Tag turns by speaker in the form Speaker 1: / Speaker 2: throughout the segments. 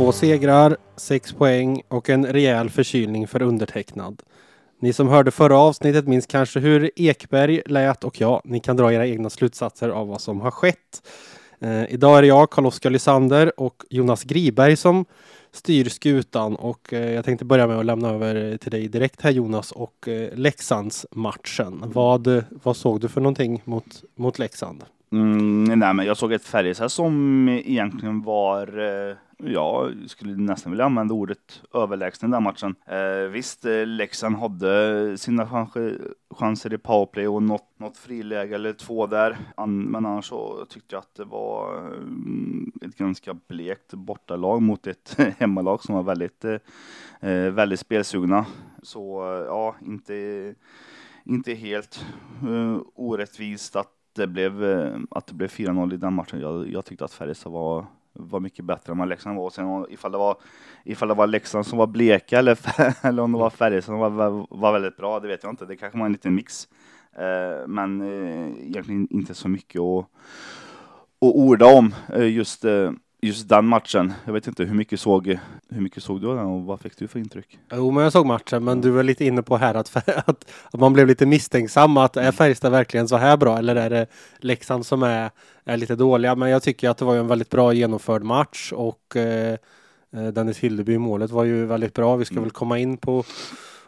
Speaker 1: Två segrar, sex poäng och en rejäl förkylning för undertecknad. Ni som hörde förra avsnittet minns kanske hur Ekberg lät och ja, ni kan dra era egna slutsatser av vad som har skett. Eh, idag är det jag, Carl-Oskar Lysander och Jonas Griberg som styr skutan och eh, jag tänkte börja med att lämna över till dig direkt här Jonas och eh, Leksandsmatchen. Vad, vad såg du för någonting mot, mot Leksand?
Speaker 2: Mm, nej, men jag såg ett Färjestad som egentligen var, eh, jag skulle nästan vilja använda ordet överlägsen i den matchen. Eh, visst, eh, Leksand hade sina chanser, chanser i powerplay och något, något friläge eller två där. An, men annars så tyckte jag att det var mm, ett ganska blekt bortalag mot ett hemmalag som var väldigt, eh, eh väldigt spelsugna. Så eh, ja, inte, inte helt eh, orättvist att det blev, eh, att det blev 4-0 i den matchen. Jag, jag tyckte att Färjestad var, var mycket bättre än vad Leksand var. Och sen ifall det var, ifall det var Leksand som var bleka eller, eller om det var Färjestad som var, var väldigt bra, det vet jag inte. Det kanske var en liten mix. Eh, men eh, egentligen inte så mycket att, att orda om eh, just eh, just den matchen. Jag vet inte hur mycket såg, hur mycket såg du den och vad fick du för intryck?
Speaker 1: Jo, men jag såg matchen, men du var lite inne på här att, att, att man blev lite misstänksam att är Färjestad verkligen så här bra eller är det Leksand som är, är lite dåliga? Men jag tycker att det var en väldigt bra genomförd match och eh, eh Dennis Hildeby i målet var ju väldigt bra. Vi ska mm. väl komma in på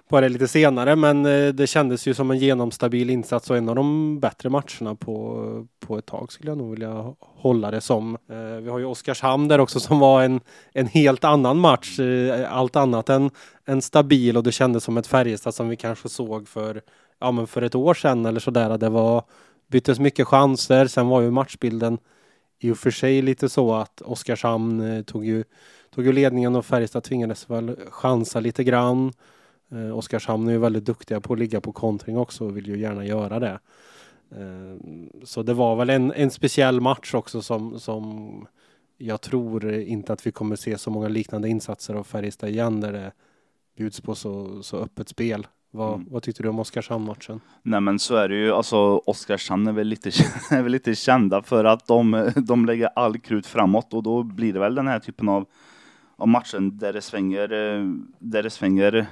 Speaker 1: på det lite senare, men eh, det kändes ju som en genomstabil insats och en av de bättre matcherna på, på ett tag skulle jag nog vilja hålla det som. Eh, vi har ju Oskarshamn där också som var en, en helt annan match, eh, allt annat än, än stabil och det kändes som ett Färjestad som vi kanske såg för, ja, men för ett år sedan eller sådär. Det var, byttes mycket chanser, sen var ju matchbilden i och för sig lite så att Oskarshamn tog ju, tog ju ledningen och Färjestad tvingades väl chansa lite grann. Eh, Oskarshamn är ju väldigt duktiga på att ligga på kontring också och vill ju gärna göra det. Eh, så det var väl en, en speciell match också som, som jag tror inte att vi kommer se så många liknande insatser av Färjestad igen där det bjuds på så, så öppet spel. Vad, mm. vad tyckte du om Oskarshamn-matchen?
Speaker 2: Nej men så är det ju, alltså Oskarshamn är väl lite, är väl lite kända för att de, de lägger all krut framåt och då blir det väl den här typen av, av matchen där det svänger, eh, där det svänger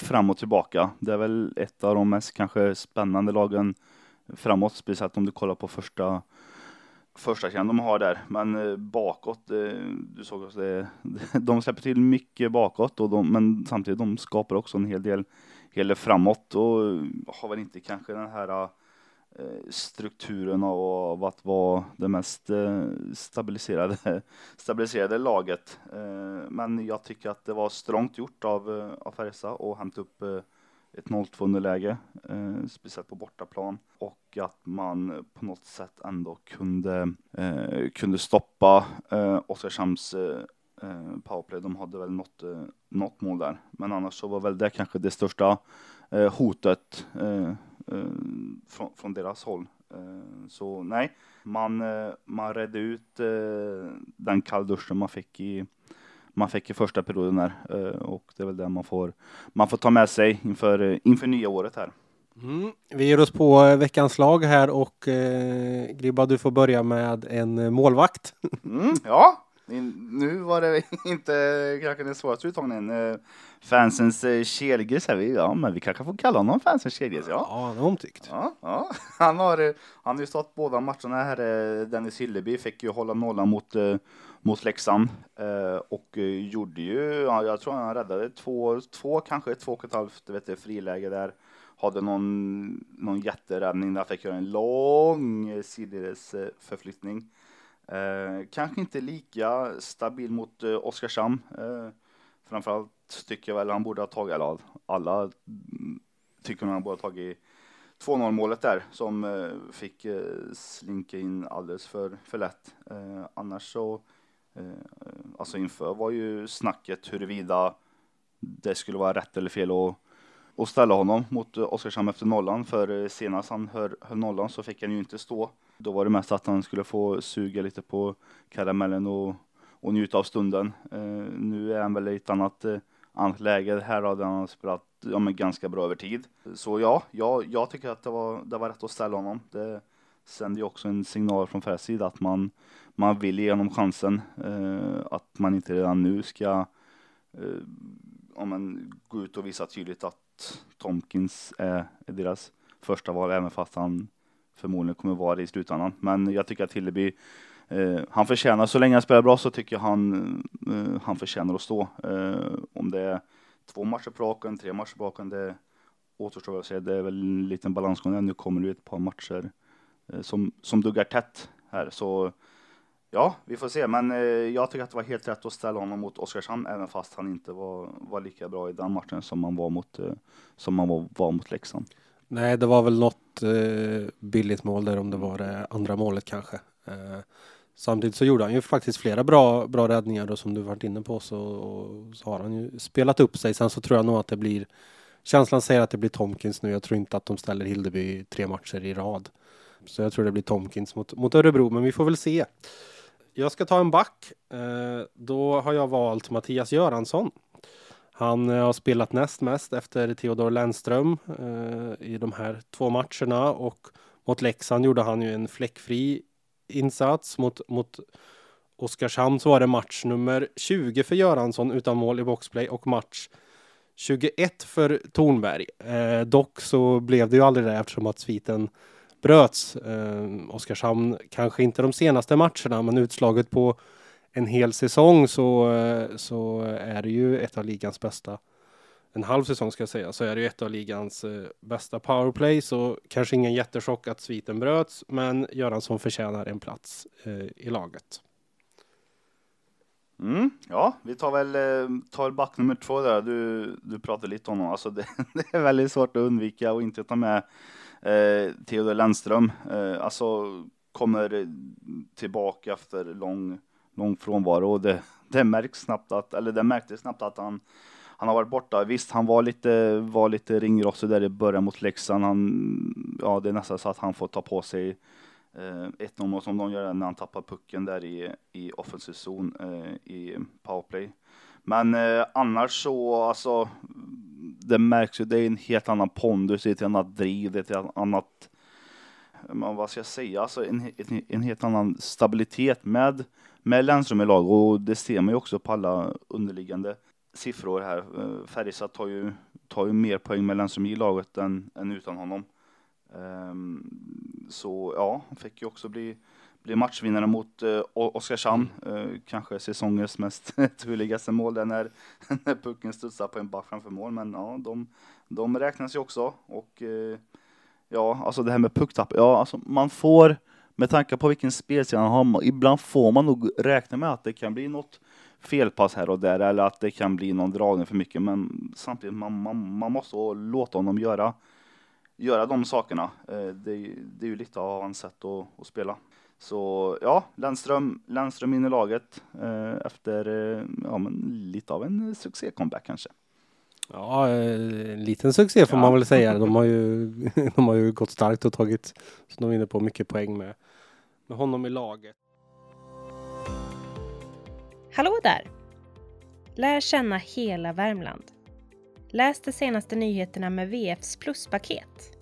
Speaker 2: fram och tillbaka. Det är väl ett av de mest kanske spännande lagen framåt, speciellt om du kollar på första första kärnan de har där. Men eh, bakåt, eh, du såg också det, de släpper till mycket bakåt, och de, men samtidigt de skapar också en hel del, hel del framåt och eh, har väl inte kanske den här Eh, strukturen av att vara det mest eh, stabiliserade, stabiliserade laget. Eh, men jag tycker att det var strångt gjort av, av Färjestad att hämta upp ett 0-2 underläge, speciellt på bortaplan och att man på något sätt ändå kunde, kunde stoppa Oskarshamns powerplay. De hade väl något, något mål där, men annars så var väl det kanske det största hotet från, från deras håll. Eh, så nej, man, eh, man redde ut den kallduschen man fick i man fick i första perioden där och det är väl det man får, man får ta med sig inför, inför nya året här.
Speaker 1: Mm. Vi ger oss på veckans lag här och eh, Gribba du får börja med en målvakt.
Speaker 2: Mm, ja, nu var det inte kanske den svåraste uttagningen. Eh, fansens eh, Kedgis här, ja men vi kanske får kalla honom fansens Kedgis, ja.
Speaker 1: Ja, det har omtyckt.
Speaker 2: Ja, ja. Han har, eh, han har ju stått båda matcherna här. Dennis Hilleby fick ju hålla nollan mot, mot Leksand och gjorde ju, ja, jag tror han räddade två, två kanske två och ett halvt vet du, friläge där. Hade någon, någon jätteräddning där, fick göra en lång sidledes förflyttning. Eh, kanske inte lika stabil mot eh, Oskarshamn. Eh, framförallt tycker jag väl han borde ha tagit, eller alla tycker han borde ha tagit 2-0 målet där som eh, fick eh, slinka in alldeles för, för lätt. Eh, annars så, eh, alltså inför var ju snacket huruvida det skulle vara rätt eller fel att och ställa honom mot eh, Oskarshamn efter nollan. För eh, senast han höll nollan så fick han ju inte stå. Då var det mest att han skulle få suga lite på karamellen och, och njuta av stunden. Eh, nu är han väl i ett annat, eh, annat läge här då, där han har spelat ja, men ganska bra över tid. Så ja, jag, jag tycker att det var, det var rätt att ställa honom. Det sänder ju också en signal från Färjestads sida att man, man vill ge honom chansen. Eh, att man inte redan nu ska eh, om man gå ut och visa tydligt att Tomkins är, är deras första val, även fast han förmodligen kommer vara det i slutändan. Men jag tycker att Hilleby, eh, han förtjänar, så länge han spelar bra så tycker jag han, eh, han förtjänar att stå. Eh, om det är två matcher på raken, tre matcher på raken, det återstår att se. Det är väl en liten balansgång. Nu kommer det ett par matcher eh, som, som duggar tätt här, så ja, vi får se. Men eh, jag tycker att det var helt rätt att ställa honom mot Oskarshamn, även fast han inte var, var lika bra i den matchen som han var mot, eh, som han var, var mot Leksand.
Speaker 1: Nej, det var väl något Eh, billigt mål där, om det var det andra målet kanske. Eh, samtidigt så gjorde han ju faktiskt flera bra, bra räddningar och som du varit inne på så, så har han ju spelat upp sig. Sen så tror jag nog att det blir Känslan säger att det blir Tomkins nu. Jag tror inte att de ställer Hildeby tre matcher i rad. Så jag tror det blir Tomkins mot, mot Örebro, men vi får väl se. Jag ska ta en back. Eh, då har jag valt Mattias Göransson. Han eh, har spelat näst mest efter Theodor Lennström eh, i de här två matcherna och mot Leksand gjorde han ju en fläckfri insats mot, mot Oskarshamn så var det match nummer 20 för Göransson utan mål i boxplay och match 21 för Tornberg. Eh, dock så blev det ju aldrig det eftersom att sviten bröts. Eh, Oskarshamn kanske inte de senaste matcherna men utslaget på en hel säsong så, så är det ju ett av ligans bästa en halv säsong ska jag säga, så är det ju ett av ligans eh, bästa powerplay. Så kanske ingen jättechock att sviten bröts, men Göransson förtjänar en plats eh, i laget.
Speaker 2: Mm, ja, vi tar väl eh, tar back nummer två där. Du, du pratade lite om honom. Alltså det, det är väldigt svårt att undvika och inte ta med eh, Theodor Lennström. Eh, alltså kommer tillbaka efter lång, lång frånvaro och det, det märks snabbt att, eller det märktes snabbt att han han har varit borta. Visst, han var lite, var lite ringrostig där i början mot Leksand. Han, ja, det är nästan så att han får ta på sig eh, ett nummer som de gör när han tappar pucken där i, i offensiv zon eh, i powerplay. Men eh, annars så, alltså, det märks ju, det är en helt annan pondus, det är ett annat driv, det är ett annat, men vad ska jag säga, alltså en, en, en helt annan stabilitet med, med Lennström i lag och det ser man ju också på alla underliggande siffror här. Eh, Färjestad tar ju, tar ju mer poäng med Lennström i laget än, än utan honom. Um, så ja, han fick ju också bli, bli matchvinnare mot uh, Oskarshamn. Uh, kanske säsongens mest turligaste mål där när, när pucken studsar på en back framför mål. Men ja, de, de räknas ju också. Och uh, ja, alltså det här med pucktapp. Ja, alltså man får med tanke på vilken spelsida han har, ibland får man nog räkna med att det kan bli något felpass här och där eller att det kan bli någon dragning för mycket. Men samtidigt, man, man, man måste låta honom göra, göra de sakerna. Eh, det, det är ju lite av hans sätt att, att spela. Så ja, Lennström, Lennström in i laget eh, efter eh, ja, men lite av en succé-comeback kanske.
Speaker 1: Ja, en liten succé får ja. man väl säga. De har ju, de har ju gått starkt och tagit, som de är inne på, mycket poäng med, med honom i laget.
Speaker 3: Hallå där! Lär känna hela Värmland. Läs de senaste nyheterna med VFs pluspaket.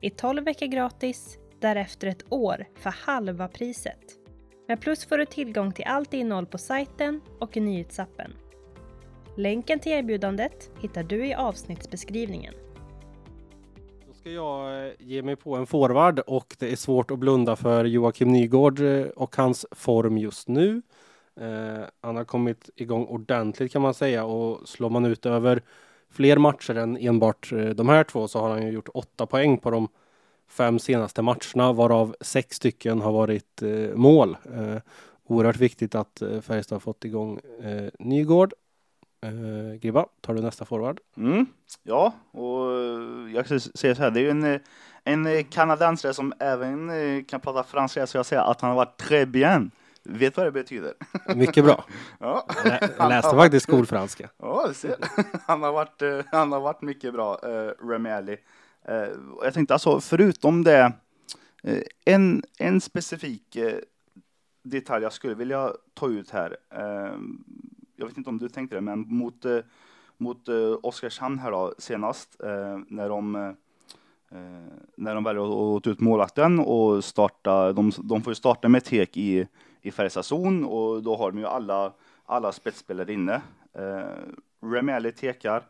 Speaker 3: I 12 veckor gratis, därefter ett år för halva priset. Med Plus får du tillgång till allt innehåll på sajten och i nyhetsappen. Länken till erbjudandet hittar du i avsnittsbeskrivningen.
Speaker 1: Då ska jag eh, ge mig på en forward och det är svårt att blunda för Joakim Nygård eh, och hans form just nu. Eh, han har kommit igång ordentligt kan man säga och slår man ut över fler matcher än enbart eh, de här två så har han ju gjort åtta poäng på de fem senaste matcherna varav sex stycken har varit eh, mål. Eh, oerhört viktigt att Färjestad har fått igång eh, Nygård. Eh, Gribba, tar du nästa forward?
Speaker 2: Mm, ja, och jag säger så här, det är ju en, en kanadensare som även kan prata franska, så jag säger att han har varit très bien Vet vad det betyder?
Speaker 1: Mycket bra.
Speaker 2: Ja.
Speaker 1: Jag läste faktiskt skolfranska.
Speaker 2: Ja, du ser. Han har varit, eh, han har varit mycket bra, eh, Remy. Eh, och jag tänkte alltså, förutom det, eh, en, en specifik eh, detalj jag skulle vilja ta ut här. Jag vet inte om du tänkte det, men mot, eh, mot eh, Oskarshamn här då senast, eh, när de eh, Eh, när de väljer att ta ut målvakten och starta, de, de får ju starta med tek i, i Färjestads zon och då har de ju alla, alla spetsspelare inne. Eh, Remeli tekar,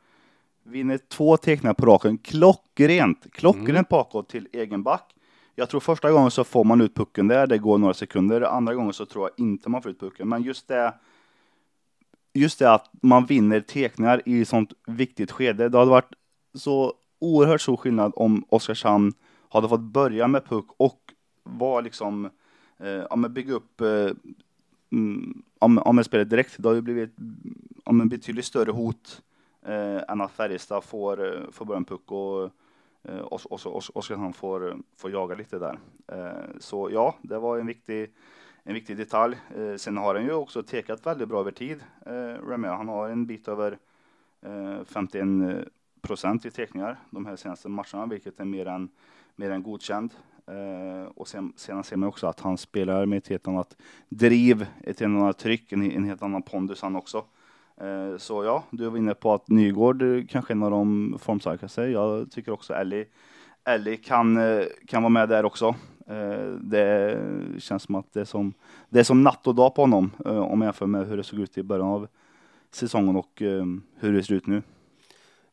Speaker 2: vinner två teckningar på raken, klockrent, klockrent
Speaker 1: Mm.
Speaker 2: bakåt till egen back. Jag tror första gången så får man ut pucken där, det går några sekunder. Andra gången så tror jag inte man får ut pucken, men just det Just det att man vinner teckningar i sånt viktigt skede. Det hade varit så oerhört stor skillnad om Oskarshamn hade fått börja med puck och var liksom, eh, ja men bygga upp, eh, mm, om, om man spelar direkt, då hade det blivit om en betydligt större hot eh, än att Färjestad får, eh, får börja en puck och, eh, och, och, och Oskarshamn får, får jaga lite där. Eh, så ja, det var en viktig, en viktig detalj. Eh, sen har han ju också tekat väldigt bra över tid, eh, Remea. Han har en bit över eh, 51 eh, procent i tekningar de här senaste matcherna, vilket är mer än, mer än godkänd. Eh, och sen, sen ser man också att han spelar med ett helt annat driv, ett helt annat tryck, en, en helt annan pondus han också. Eh, så ja, du var inne på att Nygård kanske är en av de formstarkaste. Jag tycker också Ellie, Ellie kan, eh, kan vara med där också. Eh, det känns som att det är som, det är som natt och dag på honom eh, om man jämför med hur det såg ut i början av säsongen och eh, hur det ser ut nu.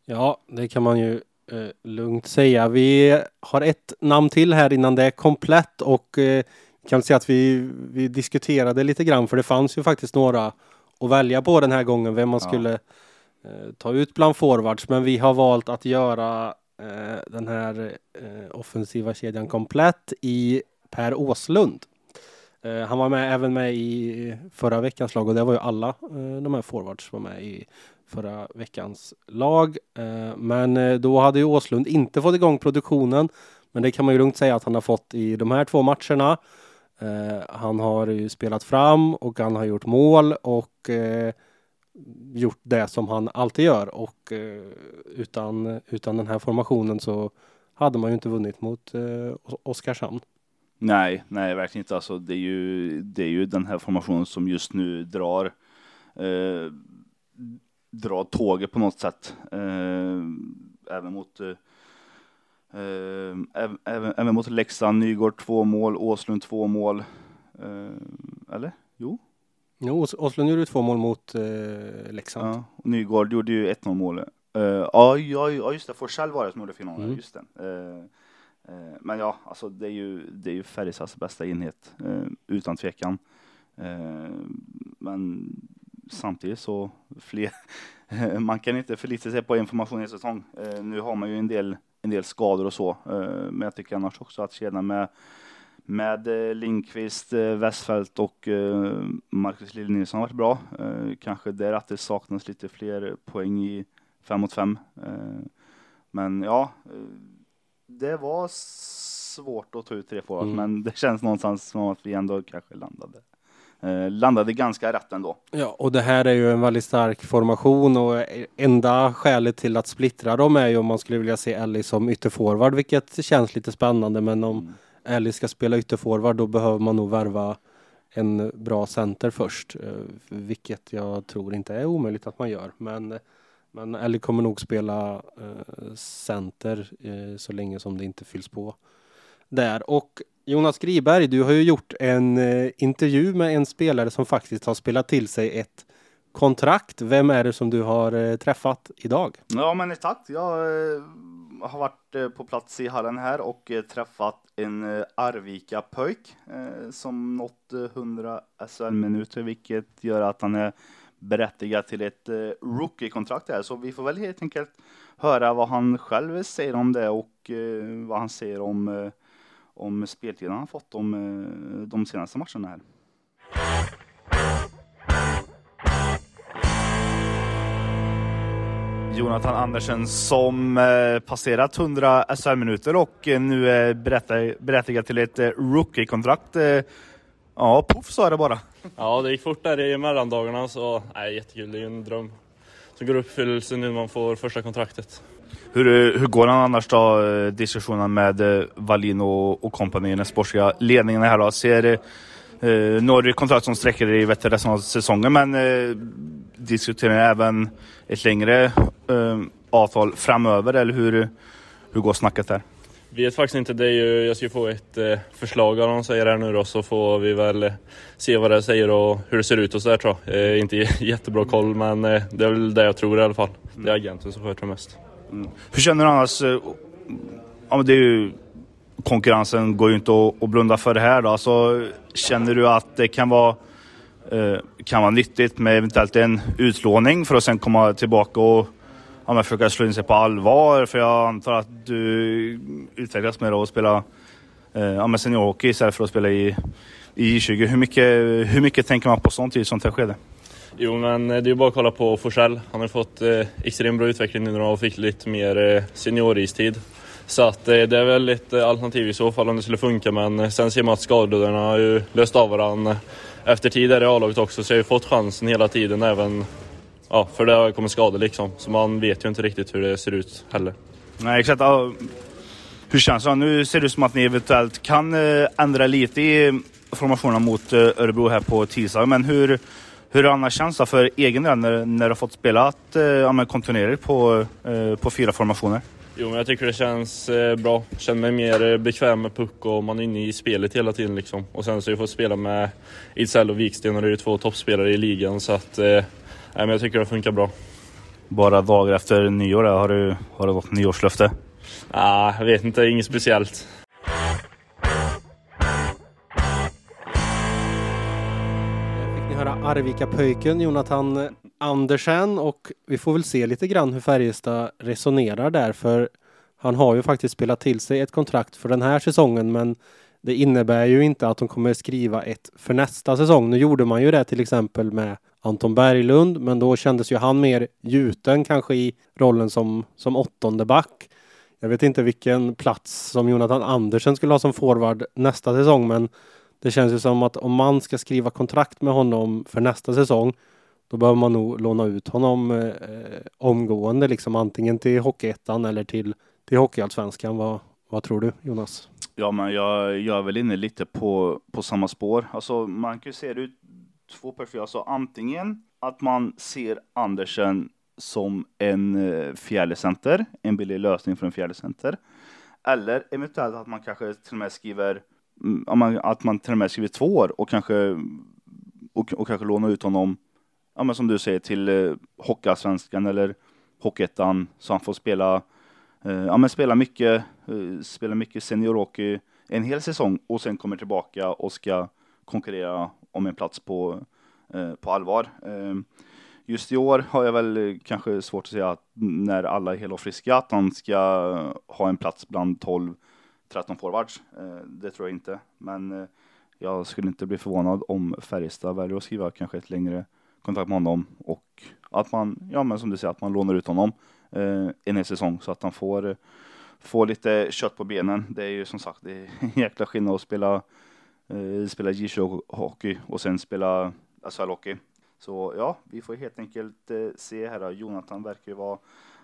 Speaker 1: Ja, det kan man ju lugnt säga. Vi har ett namn till här innan det är komplett och kan säga att vi, vi diskuterade lite grann för det fanns ju faktiskt några att välja på den här gången vem man
Speaker 2: Ja.
Speaker 1: skulle ta ut bland forwards men vi har valt att göra Eh, den här eh, offensiva kedjan komplett i Per Åslund. Eh, han var med även med i förra veckans lag och det var ju alla eh, de här forwards var med i förra veckans lag. Eh, Men eh, då hade ju Åslund inte fått igång produktionen. Men det kan man ju lugnt säga att han har fått i de här två matcherna. Eh, Han har ju spelat fram och han har gjort mål och eh, gjort det som han alltid gör. Och eh, utan, utan den här formationen så hade man ju inte vunnit mot eh, Oskarshamn.
Speaker 2: Nej, nej, verkligen inte. Alltså, det, är ju, det är ju den här formationen som just nu drar, eh, drar tåget på något sätt. Eh, även mot eh, eh även, även, mot Leksand, Nygård två mål, Åslund två mål. Eh, eller? Jo.
Speaker 1: Jo, Ås- Åslund gjorde två mål mot eh, Leksand.
Speaker 2: Ja. och Nygård gjorde ju 1-0 målet. Uh, ja, ja, ja, just det. Forsell var det som gjorde finalen.
Speaker 1: Mm.
Speaker 2: Just det. Eh, eh, men ja, alltså det är ju, det är ju Färjestads bästa enhet, eh, utan tvekan. Men samtidigt så, fler, man kan inte förlita sig på information i säsong. Nu har man ju en del, en del skador och så, men jag tycker annars också att kedjan med med eh, Lindqvist, eh, Westfält och eh, Marcus Lill-Nilsson har varit bra. Kanske där att det saknas lite fler poäng i fem mot fem. Men ja, det var svårt att ta ut tre forwards,
Speaker 1: Mm.
Speaker 2: men det känns någonstans som att vi ändå kanske landade. Eh, landade ganska rätt ändå.
Speaker 1: Ja, och det här är ju en väldigt stark formation och enda skälet till att splittra dem är ju om man skulle vilja se Ellie som ytterforward, vilket känns lite spännande. Men om
Speaker 2: Mm.
Speaker 1: Ellie ska spela ytterforward då behöver man nog värva en bra center först, eh, vilket jag tror inte är omöjligt att man gör. Men, men Ellie kommer nog spela eh, center eh, så länge som det inte fylls på där. Och Jonas Griberg, du har ju gjort en intervju med en spelare som faktiskt har spelat till sig ett kontrakt. Vem är det som du har träffat idag?
Speaker 2: Ja men tack. Jag har varit eh, på plats i hallen här och eh, träffat en eh, Arvika pojk eh, som nått eh, 100 SHL-minuter vilket gör att han är berättigad till ett rookie-kontrakt här. Så vi får väl helt enkelt höra vad han själv säger om det och vad han säger om, om speltiden han har fått de, de senaste matcherna här. Jonathan Andersen som eh, passerat 100 SHL-minuter och eh, nu är berättigad, till ett eh, rookie-kontrakt. Eh, Ja, puff sa det bara.
Speaker 4: Ja, det gick fort där i mellandagarna så nej, jättekul. Det är ju en dröm som går i uppfyllelse nu när man får första kontraktet.
Speaker 2: Hur, hur går han annars då, eh, diskussionen med eh, Wallin och, och kompani, den sportsliga ledningen här då? Ser eh, du kontrakt som sträcker i vet, resten av säsongen, men eh, diskuterar även ett längre eh, avtal framöver, eller hur, hur går snacket där?
Speaker 4: Vet faktiskt inte. Det är ju, jag ska få ett eh, förslag av de säger här nu då, så får vi väl eh, se vad det säger och hur det ser ut och sådär tror jag. Eh, inte jättebra koll, men eh, det är väl det jag tror i alla fall. Det är agenten som sköter mest.
Speaker 2: Mm. Hur känner du annars? Eh, ja, men det är ju, konkurrensen går ju inte att, att blunda för det här då. Så känner du att det kan vara, eh, kan vara nyttigt med eventuellt en utlåning för att sen komma tillbaka och ja, men försöka slå in sig på allvar? För jag antar att du utvecklas med att spela eh, ja, seniorhockey istället för att spela i, i J20. Hur mycket, hur mycket tänker man på sånt i ett sånt här skede?
Speaker 4: Jo, men det är ju bara att kolla på Forsell. Han har fått eh, extremt bra utveckling nu och fick lite mer eh, senioristid. Så att eh, det är väl ett alternativ i så fall om det skulle funka. Men sen ser man att skadorna har ju löst av varandra efter tid där i A-laget också. Så jag har ju fått chansen hela tiden även Ja, för det har kommit skador liksom. Så man vet ju inte riktigt hur det ser ut heller.
Speaker 2: Nej, exakt. Hur känns det? Nu ser det ut som att ni eventuellt kan eh, ändra lite i formationen mot eh, Örebro här på tisdag. Men hur, hur har annars känns det för egen del när, när du har fått spela att, ja, kontinuerligt på, på fyra formationer?
Speaker 4: Jo, men jag tycker det känns eh, bra. Känner mig mer eh, bekväm med puck och man är inne i spelet hela tiden liksom. Och sen så har jag fått spela med Idsell och Viksten och det är ju två toppspelare i ligan så att eh, Nej, men jag tycker det funkar bra.
Speaker 2: Bara dagar efter nyår, har du, har du något nyårslöfte?
Speaker 4: Ah, jag vet inte, inget speciellt.
Speaker 1: Arvika-pöjken Jonathan Andersen och vi får väl se lite grann hur Färjestad resonerar där för han har ju faktiskt spelat till sig ett kontrakt för den här säsongen men det innebär ju inte att de kommer skriva ett för nästa säsong. Nu gjorde man ju det till exempel med Anton Berglund, men då kändes ju han mer gjuten kanske i rollen som, som åttonde back. Jag vet inte vilken plats som Jonathan Andersen skulle ha som forward nästa säsong, men det känns ju som att om man ska skriva kontrakt med honom för nästa säsong, då behöver man nog låna ut honom eh, eh omgående, liksom antingen till Hockeyettan eller till, till Hockeyallsvenskan. Vad, vad tror du Jonas?
Speaker 2: Ja, men jag, jag är väl inne lite på, på samma spår. Alltså, man kan ju se det ut två perspektiv. Alltså antingen att man ser Andersen som en fjärdecenter, fjärde center, en billig lösning för en fjärde center. Eller eventuellt att man kanske till och med skriver Mm, att man till och med skriver två år och kanske och, och kanske lånar ut honom, ja men som du säger, till eh, Hockeyallsvenskan eller Hockeyettan så han får spela, eh, ja men spela mycket, eh, spela mycket seniorhockey en hel säsong och sen kommer tillbaka och ska konkurrera om en plats på, eh, på allvar. Eh, just i år har jag väl kanske svårt att säga att mm, när alla är hela och friska att han ska ha en plats bland 12 13 forwards. Eh, det tror jag inte, men eh, jag skulle inte bli förvånad om Färjestad väljer att skriva kanske ett längre kontrakt med honom och att man, ja men som du säger, att man lånar ut honom eh, en hel säsong så att han får, eh, får lite kött på benen. Det är ju som sagt, det är en jäkla skillnad att spela eh, spela J20-hockey och sen spela SHL-hockey. Så ja, vi får helt enkelt eh, se här. Jonathan verkar ju vara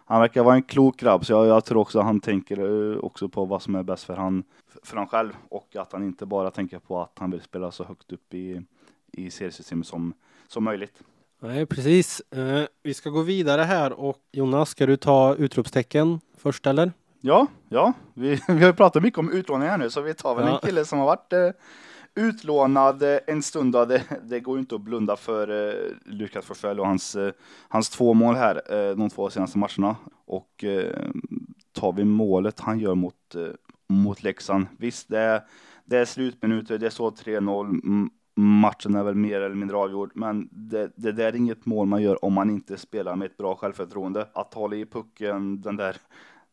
Speaker 2: han verkar vara en klok grabb, så jag, jag tror också han tänker eh, också på vad som är bäst för han, för han själv och att han inte bara tänker på att han vill spela så högt upp i, i seriesystemet som, som möjligt.
Speaker 1: Nej, precis. Eh, vi ska gå vidare här och Jonas, ska du ta utropstecken först eller?
Speaker 2: Ja, ja, vi, vi har ju pratat mycket om utlåningar nu, så vi tar väl ja. en kille som har varit eh, utlånad en stund. Då. Det, det går ju inte att blunda för eh, Lukas Forsell och hans, eh, hans två mål här eh, de två senaste matcherna. Och eh, tar vi målet han gör mot, eh, mot Leksand. Visst, det är, det är slutminuter, det står 3-0. Matchen är väl mer eller mindre avgjord, men det, det där är inget mål man gör om man inte spelar med ett bra självförtroende. Att hålla i pucken den där,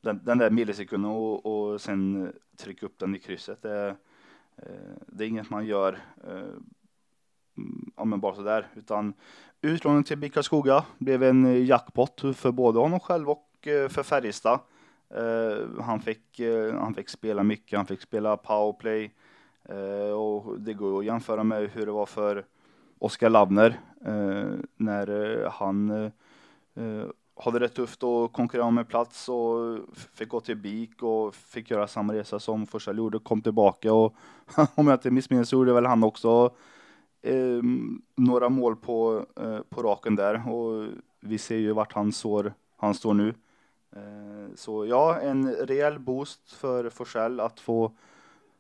Speaker 2: den, den där millisekunden och, och sen trycka upp den i krysset, det, Eh, det är inget man gör eh, mm, ja, men bara sådär, utan utlåningen till BIK Skoga blev en eh, jackpot för både honom själv och eh, för Färjestad. Han fick, han fick spela mycket, han fick spela powerplay, Eh, och det går att jämföra med hur det var för Oskar Lavner eh, när han eh, hade det tufft att konkurrera om en plats och fick gå till BIK och fick göra samma resa som Forsell gjorde, kom tillbaka och om jag inte missminner så gjorde väl han också eh, några mål på, eh, på raken där och vi ser ju vart han står, han står nu. Eh, så ja, en rejäl boost för Forsell att få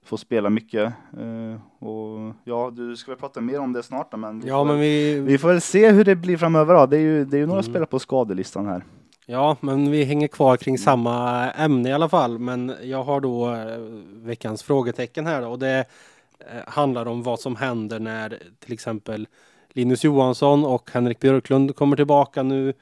Speaker 2: få spela mycket. Eh, och ja, du ska väl prata mer om det snart då, men, vi,
Speaker 1: Ja,
Speaker 2: får
Speaker 1: men
Speaker 2: väl,
Speaker 1: vi,
Speaker 2: vi får väl se hur det blir framöver då. Det är ju, det är ju några
Speaker 1: Mm.
Speaker 2: spelare på skadelistan här.
Speaker 1: ja, men vi hänger kvar kring samma ämne i alla fall. Men jag har då eh, veckans frågetecken här då, och det eh, handlar om vad som händer när till exempel Linus Johansson och Henrik Björklund kommer tillbaka nu.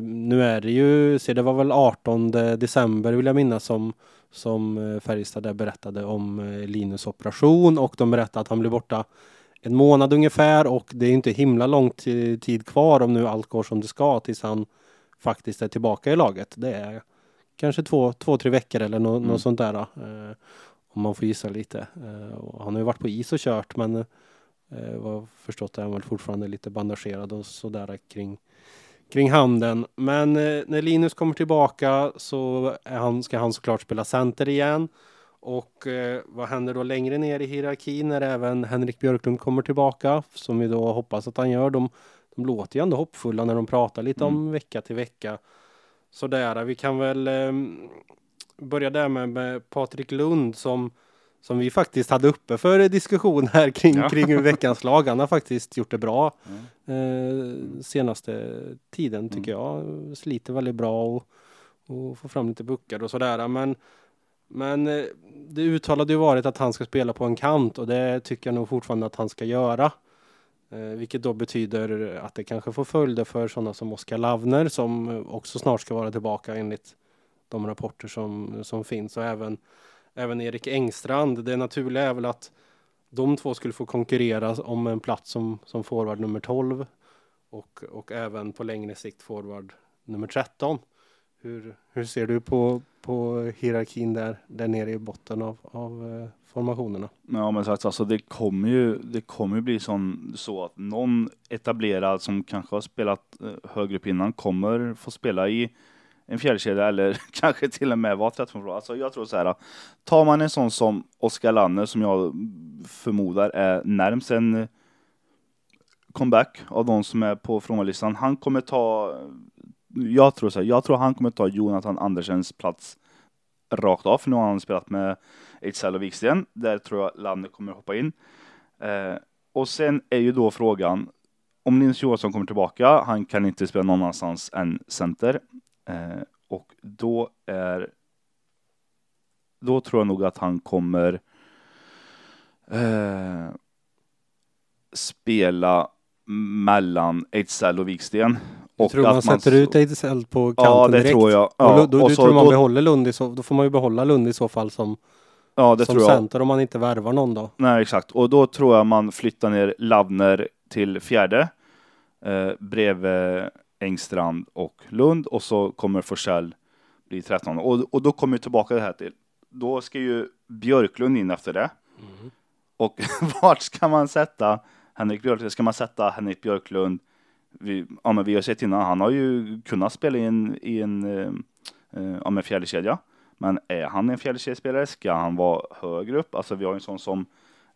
Speaker 1: Nu är det ju, se det var väl 18 december vill jag minnas som, som eh, Färjestad där berättade om eh, Linus operation och de berättade att han blir borta en månad ungefär och det är inte himla lång ti- tid kvar om nu allt går som det ska tills han faktiskt är tillbaka i laget. Det är kanske två, två tre veckor eller nå-
Speaker 2: Mm.
Speaker 1: något sånt där. Eh, om man får gissa lite. Eh, han har ju varit på is och kört men eh, vad förstått är han väl fortfarande lite bandagerad och sådär kring, kring handen. Men eh, när Linus kommer tillbaka så han, ska han såklart spela center igen. Och eh, vad händer då längre ner i hierarkin när även Henrik Björklund kommer tillbaka? Som vi då hoppas att han gör. De, de låter ju ändå hoppfulla när de pratar lite om vecka till vecka. Sådär, vi kan väl eh, börja där med, med Patrik Lund som, som vi faktiskt hade uppe för diskussion här kring,
Speaker 2: Ja.
Speaker 1: kring veckans lag. Han har faktiskt gjort det bra
Speaker 2: Mm.
Speaker 1: eh, senaste tiden tycker jag. Sliter väldigt bra och, och får fram lite puckar och sådär. Men, men eh, det uttalade ju varit att han ska spela på en kant och det tycker jag nog fortfarande att han ska göra. Eh, vilket då betyder att det kanske får följder för sådana som Oskar Lavner som också snart ska vara tillbaka enligt de rapporter som, som finns och även, även Erik Engstrand. Det naturliga är väl att de två skulle få konkurrera om en plats som, som forward nummer 12 och, och även på längre sikt forward nummer 13. Hur, hur ser du på, på hierarkin där, där nere i botten av, av eh, formationerna?
Speaker 2: Ja men sagt, alltså det kommer ju, det kommer ju bli sån, så att någon etablerad som kanske har spelat eh, högre upp innan kommer få spela i en fjällkedja eller kanske till och med vara 13 Alltså jag tror så här, tar man en sån som Oskar Lanner som jag förmodar är närmst en eh, comeback av de som är på frånvarolistan. Han kommer ta, jag tror så här, jag tror han kommer ta Jonathan Andersens plats rakt av, för nu har han spelat med Ejdsell och Wiksten. Där tror jag Lanne kommer hoppa in. Eh, och sen är ju då frågan om Nils Johansson kommer tillbaka. Han kan inte spela någon annanstans än center. Eh, och då är då tror jag nog att han kommer eh, spela mellan Ejdsell och Wiksten.
Speaker 1: Jag tror man sätter ut Ejdsell på kanten
Speaker 2: Ja, det
Speaker 1: direkt.
Speaker 2: tror jag.
Speaker 1: och
Speaker 2: Ja,
Speaker 1: då, då,
Speaker 2: och
Speaker 1: du
Speaker 2: så-
Speaker 1: tror man
Speaker 2: då-
Speaker 1: behåller Lund i så, då får man ju behålla Lund i så fall som,
Speaker 2: ja, det
Speaker 1: som
Speaker 2: tror jag.
Speaker 1: center om man inte värvar någon då.
Speaker 2: Nej, exakt. Och då tror jag man flyttar ner Lavner till fjärde eh, bredvid Engstrand och Lund och så kommer Forsell bli 13. Och, och då kommer vi tillbaka det här till. Då ska ju Björklund in efter det. Och vart ska man sätta Henrik Björklund? Ska man sätta Henrik Björklund? Vi, ja, men vi har sett innan, han har ju kunnat spela i en, i en eh, eh, ja, men fjärdekedja. Men är han en fjärdekedjespelare? Ska han vara högre upp? Alltså vi har en sån som,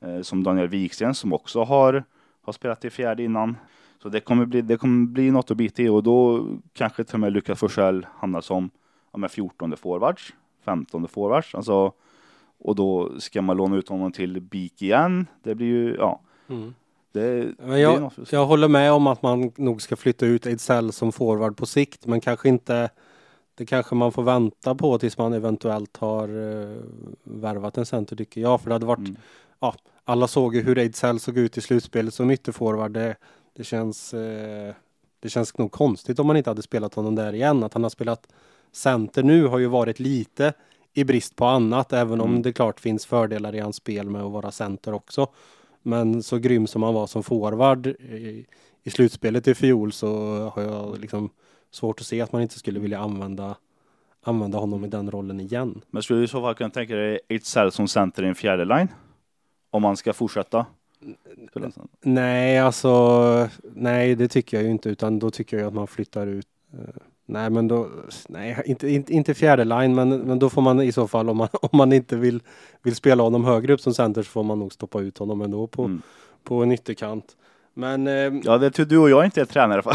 Speaker 2: eh, som Daniel Wiksten som också har, har spelat i fjärde innan. Så det kommer bli, det kommer bli något att bita i och då kanske till och med Lukas Forsell hamnar som ja, med 14 forwards, 15 forwards. Alltså, och då ska man låna ut honom till BIK igen. Det blir ju, ja.
Speaker 1: Mm.
Speaker 2: Det,
Speaker 1: Men jag,
Speaker 2: något.
Speaker 1: jag håller med om att man nog ska flytta ut Ejdsell som forward på sikt, men kanske inte det kanske man får vänta på tills man eventuellt har uh, värvat en center tycker jag. För det hade varit,
Speaker 2: Mm.
Speaker 1: ja, alla såg ju hur Ejdsell såg ut i slutspelet som ytterforward. Det, det, känns, eh, det känns nog konstigt om man inte hade spelat honom där igen. Att han har spelat center nu har ju varit lite i brist på annat, även om
Speaker 2: Mm.
Speaker 1: det klart finns fördelar i hans spel med att vara center också. Men så grym som han var som forward i, i slutspelet i fjol så har jag liksom svårt att se att man inte skulle vilja använda, använda honom i den rollen igen.
Speaker 2: Men skulle du i så fall kunna tänka dig Ejdsell som center i en fjärde line? Om man ska fortsätta?
Speaker 1: Nej, alltså nej, det tycker jag ju inte, utan då tycker jag att man flyttar ut. eh, Nej, men då, nej, inte, inte, inte fjärde line, men, men då får man i så fall om man, om man inte vill, vill spela honom högre upp som center så får man nog stoppa ut honom ändå på,
Speaker 2: Mm.
Speaker 1: på en ytterkant. Men eh,
Speaker 2: Ja, det tur du och jag inte är tränare för.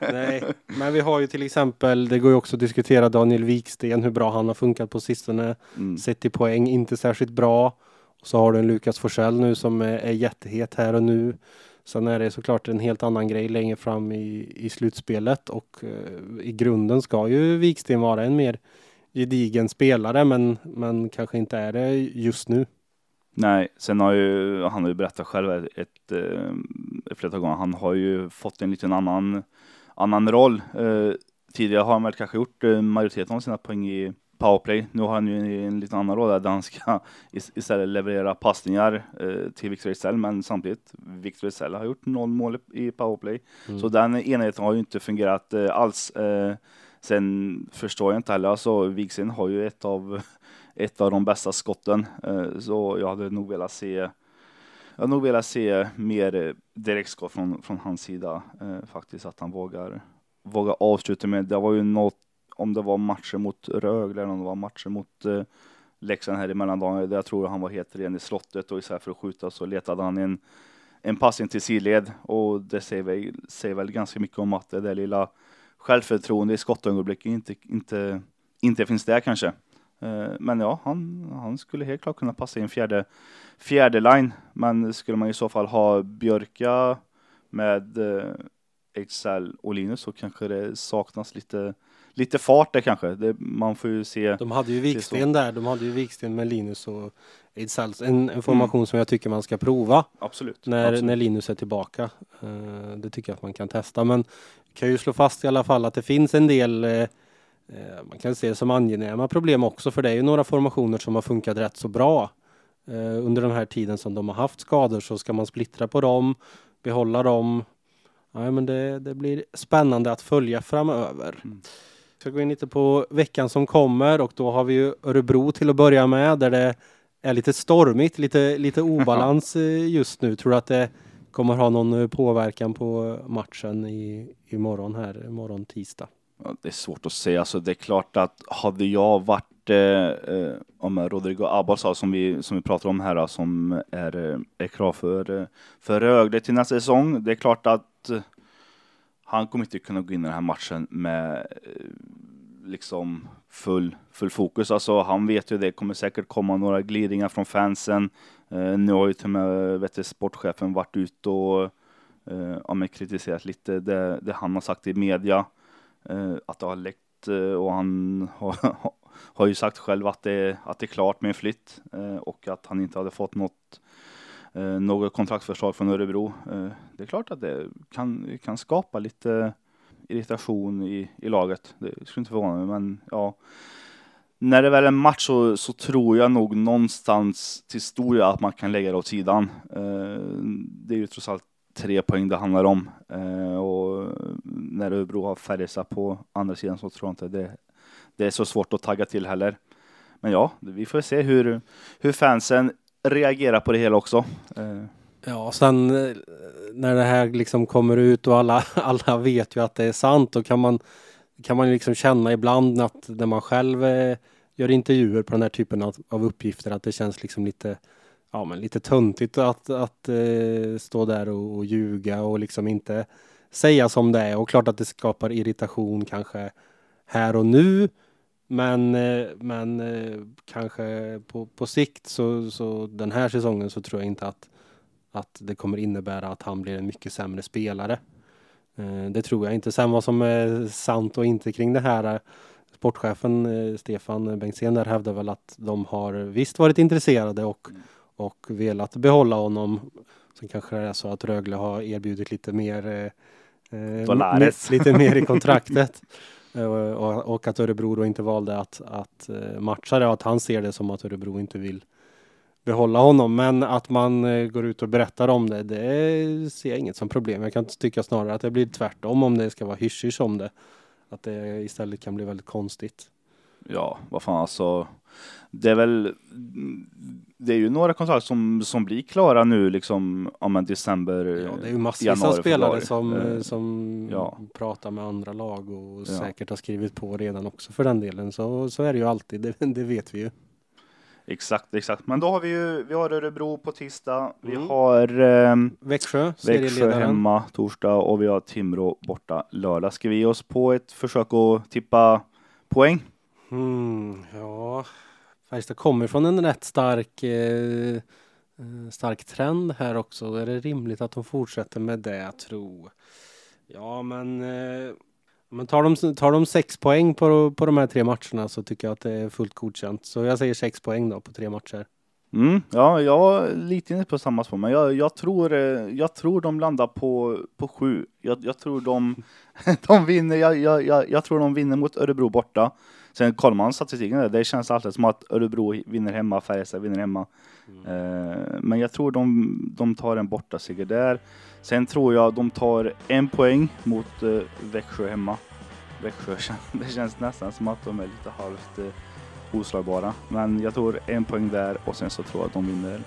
Speaker 1: Nej, men vi har ju till exempel, det går ju också att diskutera Daniel Wiksten, hur bra han har funkat på sistone.
Speaker 2: Mm.
Speaker 1: Sett i poäng, inte särskilt bra. Och så har du en Lukas Forsell nu som är, är jättehet här och nu. Sen är det såklart en helt annan grej längre fram i, i slutspelet och eh, i grunden ska ju Viksten vara en mer gedigen spelare men, men kanske inte är det just nu.
Speaker 2: Nej, sen har ju han har ju berättat själv ett, ett, eh, ett flertal gånger. Han har ju fått en liten annan, annan roll. Eh, tidigare har han väl kanske gjort eh, majoriteten av sina poäng i powerplay. Nu har han ju en liten annan roll där han ska is- istället leverera passningar eh, till Victor Ejdsell. Men samtidigt, Victor Ejdsell har gjort noll mål i powerplay.
Speaker 1: Mm.
Speaker 2: Så den enheten har ju inte fungerat eh, alls. Eh, sen förstår jag inte heller, alltså Vigsin har ju ett av, ett av de bästa skotten. Eh, så jag hade nog velat se, jag hade nog velat se mer eh, direktskott från, från hans sida. Eh, faktiskt att han vågar, vågar avsluta med, det var ju något, om det var matcher mot Rögle eller om det var matcher mot eh, Leksand här i mellandagarna. där jag tror han var helt ren i slottet och istället för att skjuta så letade han en en passning till sidled och det säger väl, säger väl ganska mycket om att det där lilla självförtroende i skottögonblicket inte, inte, inte finns där kanske. Eh, Men ja, han, han skulle helt klart kunna passa i en fjärde, fjärde line. Men skulle man i så fall ha Björka med eh, och Linus så kanske det saknas lite, lite fart där kanske. Det, man får ju se.
Speaker 1: De hade ju Wiksten där, de hade ju Wiksten med Linus och Ejdsell. En, en formation som jag tycker man ska prova.
Speaker 2: Absolut.
Speaker 1: när,
Speaker 2: absolut.
Speaker 1: när Linus är tillbaka. Eh, det tycker jag att man kan testa. Men kan ju slå fast i alla fall att det finns en del eh, man kan se det som angenäma problem också för det är ju några formationer som har funkat rätt så bra. Under den här tiden som de har haft skador så ska man splittra på dem, behålla dem. Ja, men det, det blir spännande att följa framöver.
Speaker 2: Mm.
Speaker 1: Jag ska gå in lite på veckan som kommer och då har vi ju Örebro till att börja med där det är lite stormigt, lite, lite obalans eh, just nu. Tror du att det kommer ha någon eh, påverkan på matchen i, imorgon här, imorgon tisdag?
Speaker 2: Ja, det är svårt att säga. Alltså, det är klart att hade jag varit, eh, eh, om Rodrigo Abasa som vi, som vi pratar om här, som är, är klar för, för Rögle till nästa säsong. Det är klart att han kommer inte kunna gå in i den här matchen med eh, liksom full, full fokus. Alltså han vet ju det kommer säkert komma några glidningar från fansen. Eh, nu har ju till och med vet du, sportchefen varit ute och eh, ja, men kritiserat lite det, det han har sagt i media. Eh, att det har läckt eh, och han har, har ju sagt själv att det, att det är klart med en flytt eh, och att han inte hade fått något Eh, något kontraktsförslag från Örebro. Eh, det är klart att det kan, kan skapa lite irritation i, i laget. Det skulle inte förvåna mig, men ja. När det väl är match så, så tror jag nog någonstans till stor del att man kan lägga det åt sidan. Eh, det är ju trots allt tre poäng det handlar om. Eh, och när Örebro har Färjestad på andra sidan så tror jag inte det, det är så svårt att tagga till heller. Men ja, vi får se hur, hur fansen reagerar på det hela också. Eh.
Speaker 1: Ja, sen eh, när det här liksom kommer ut och alla, alla vet ju att det är sant, då kan man, kan man liksom känna ibland att när man själv eh, gör intervjuer på den här typen av, av uppgifter att det känns liksom lite, ja, men lite töntigt att, att stå där och, och ljuga och liksom inte säga som det är. Och klart att det skapar irritation kanske här och nu. Men, eh, men eh, kanske på, på sikt så, så den här säsongen så tror jag inte att att det kommer innebära att han blir en mycket sämre spelare. Eh, Det tror jag inte. Sen vad som är sant och inte kring det här. Sportchefen Stefan Bengtzén där hävdar väl att de har visst varit intresserade och, och velat behålla honom. Sen kanske det är så att Rögle har erbjudit lite mer eh, lite mer i kontraktet. Eh, och, och att Örebro då inte valde att, att eh, matcha det och att han ser det som att Örebro inte vill behålla honom. Men att man eh, går ut och berättar om det, det ser jag inget som problem. Jag kan tycka snarare att det blir tvärtom om det ska vara hysch om det. Att det istället kan bli väldigt konstigt.
Speaker 2: Ja, vad fan alltså. Det är väl, det är ju några kontrakt som, som blir klara nu liksom, om en december,
Speaker 1: Ja, det är ju massvis
Speaker 2: januari,
Speaker 1: av spelare
Speaker 2: februari.
Speaker 1: som,
Speaker 2: Eh,
Speaker 1: som
Speaker 2: ja.
Speaker 1: pratar med andra lag och säkert har skrivit på redan också för den delen. Så, så är det ju alltid, det, det vet vi ju.
Speaker 2: Exakt, exakt. Men då har vi ju, vi har Örebro på tisdag, vi
Speaker 1: Mm.
Speaker 2: har eh,
Speaker 1: Växjö,
Speaker 2: Växjö
Speaker 1: serieledaren.
Speaker 2: hemma torsdag och vi har Timrå borta lördag. Ska vi ge oss på ett försök att tippa poäng?
Speaker 1: Mm, ja, Färjestad kommer från en rätt stark, eh, eh, stark trend här också. Är det rimligt att de fortsätter med det, jag tror? Ja, men, eh, men tar, de, tar de sex poäng på, på de här tre matcherna så tycker jag att det är fullt godkänt. Så jag säger sex poäng då på tre matcher.
Speaker 2: Mm, ja, jag är lite inne på samma spår, men jag, jag, tror, eh, jag tror de landar på, på sju. Jag, jag tror de, de vinner, jag, jag, jag, jag tror de vinner mot Örebro borta. Sen kollar man statistiken där, det känns alltid som att Örebro vinner hemma, Färjestad vinner hemma. Eh, men jag tror de, de tar en borta seger där. Sen tror jag de tar en poäng mot eh, Växjö hemma. Växjö, det känns nästan som att de är lite halvt eh, oslagbara. Men jag tror en poäng där och sen så tror jag att de vinner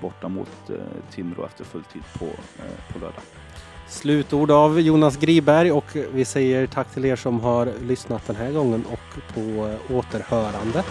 Speaker 2: borta mot eh, Timrå efter fulltid på, eh, på lördag.
Speaker 1: Slutord av Jonas Griberg och vi säger tack till er som har lyssnat den här gången och på återhörande.